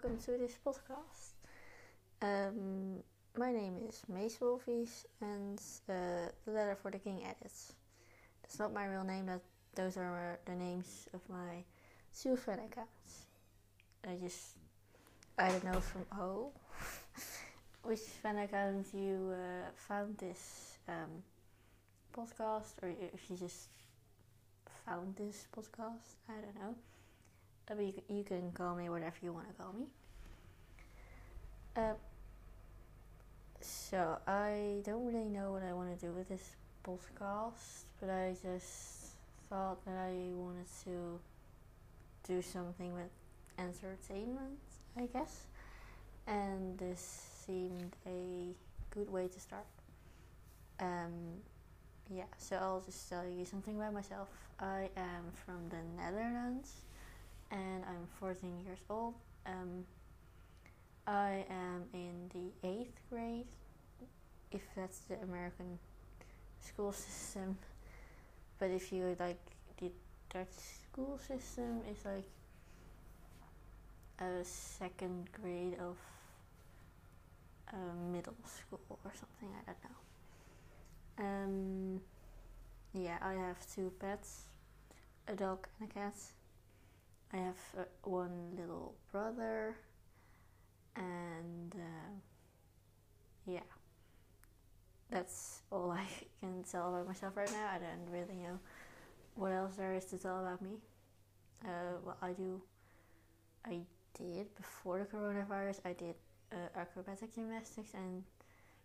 to this podcast. Um, my name is Mace Wolfies, and uh, the letter for the king edits. That's not my real name. That those are the names of my two fan accounts. I just I don't know from oh which fan account you uh, found this um, podcast, or if you just found this podcast. I don't know. But you, you can call me whatever you want to call me. Uh, so I don't really know what I want to do with this podcast, but I just thought that I wanted to do something with entertainment, I guess, and this seemed a good way to start. Um, yeah, so I'll just tell you something about myself. I am from the Netherlands and I'm 14 years old. Um, I am in the eighth grade, if that's the American school system. But if you like the Dutch school system, it's like a second grade of uh, middle school or something. I don't know. Um, yeah, I have two pets, a dog and a cat. I have uh, one little brother, and uh, yeah, that's all I can tell about myself right now. I don't really know what else there is to tell about me. Uh, what I do, I did before the coronavirus. I did uh, acrobatic gymnastics and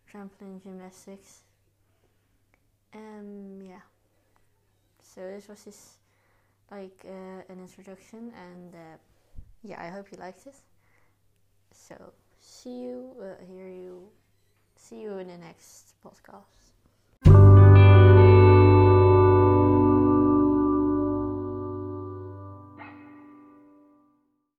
trampoline gymnastics. Um, yeah. So this was just like uh, an introduction, and uh, yeah, I hope you liked it. So see you, uh, hear you, see you in the next podcast.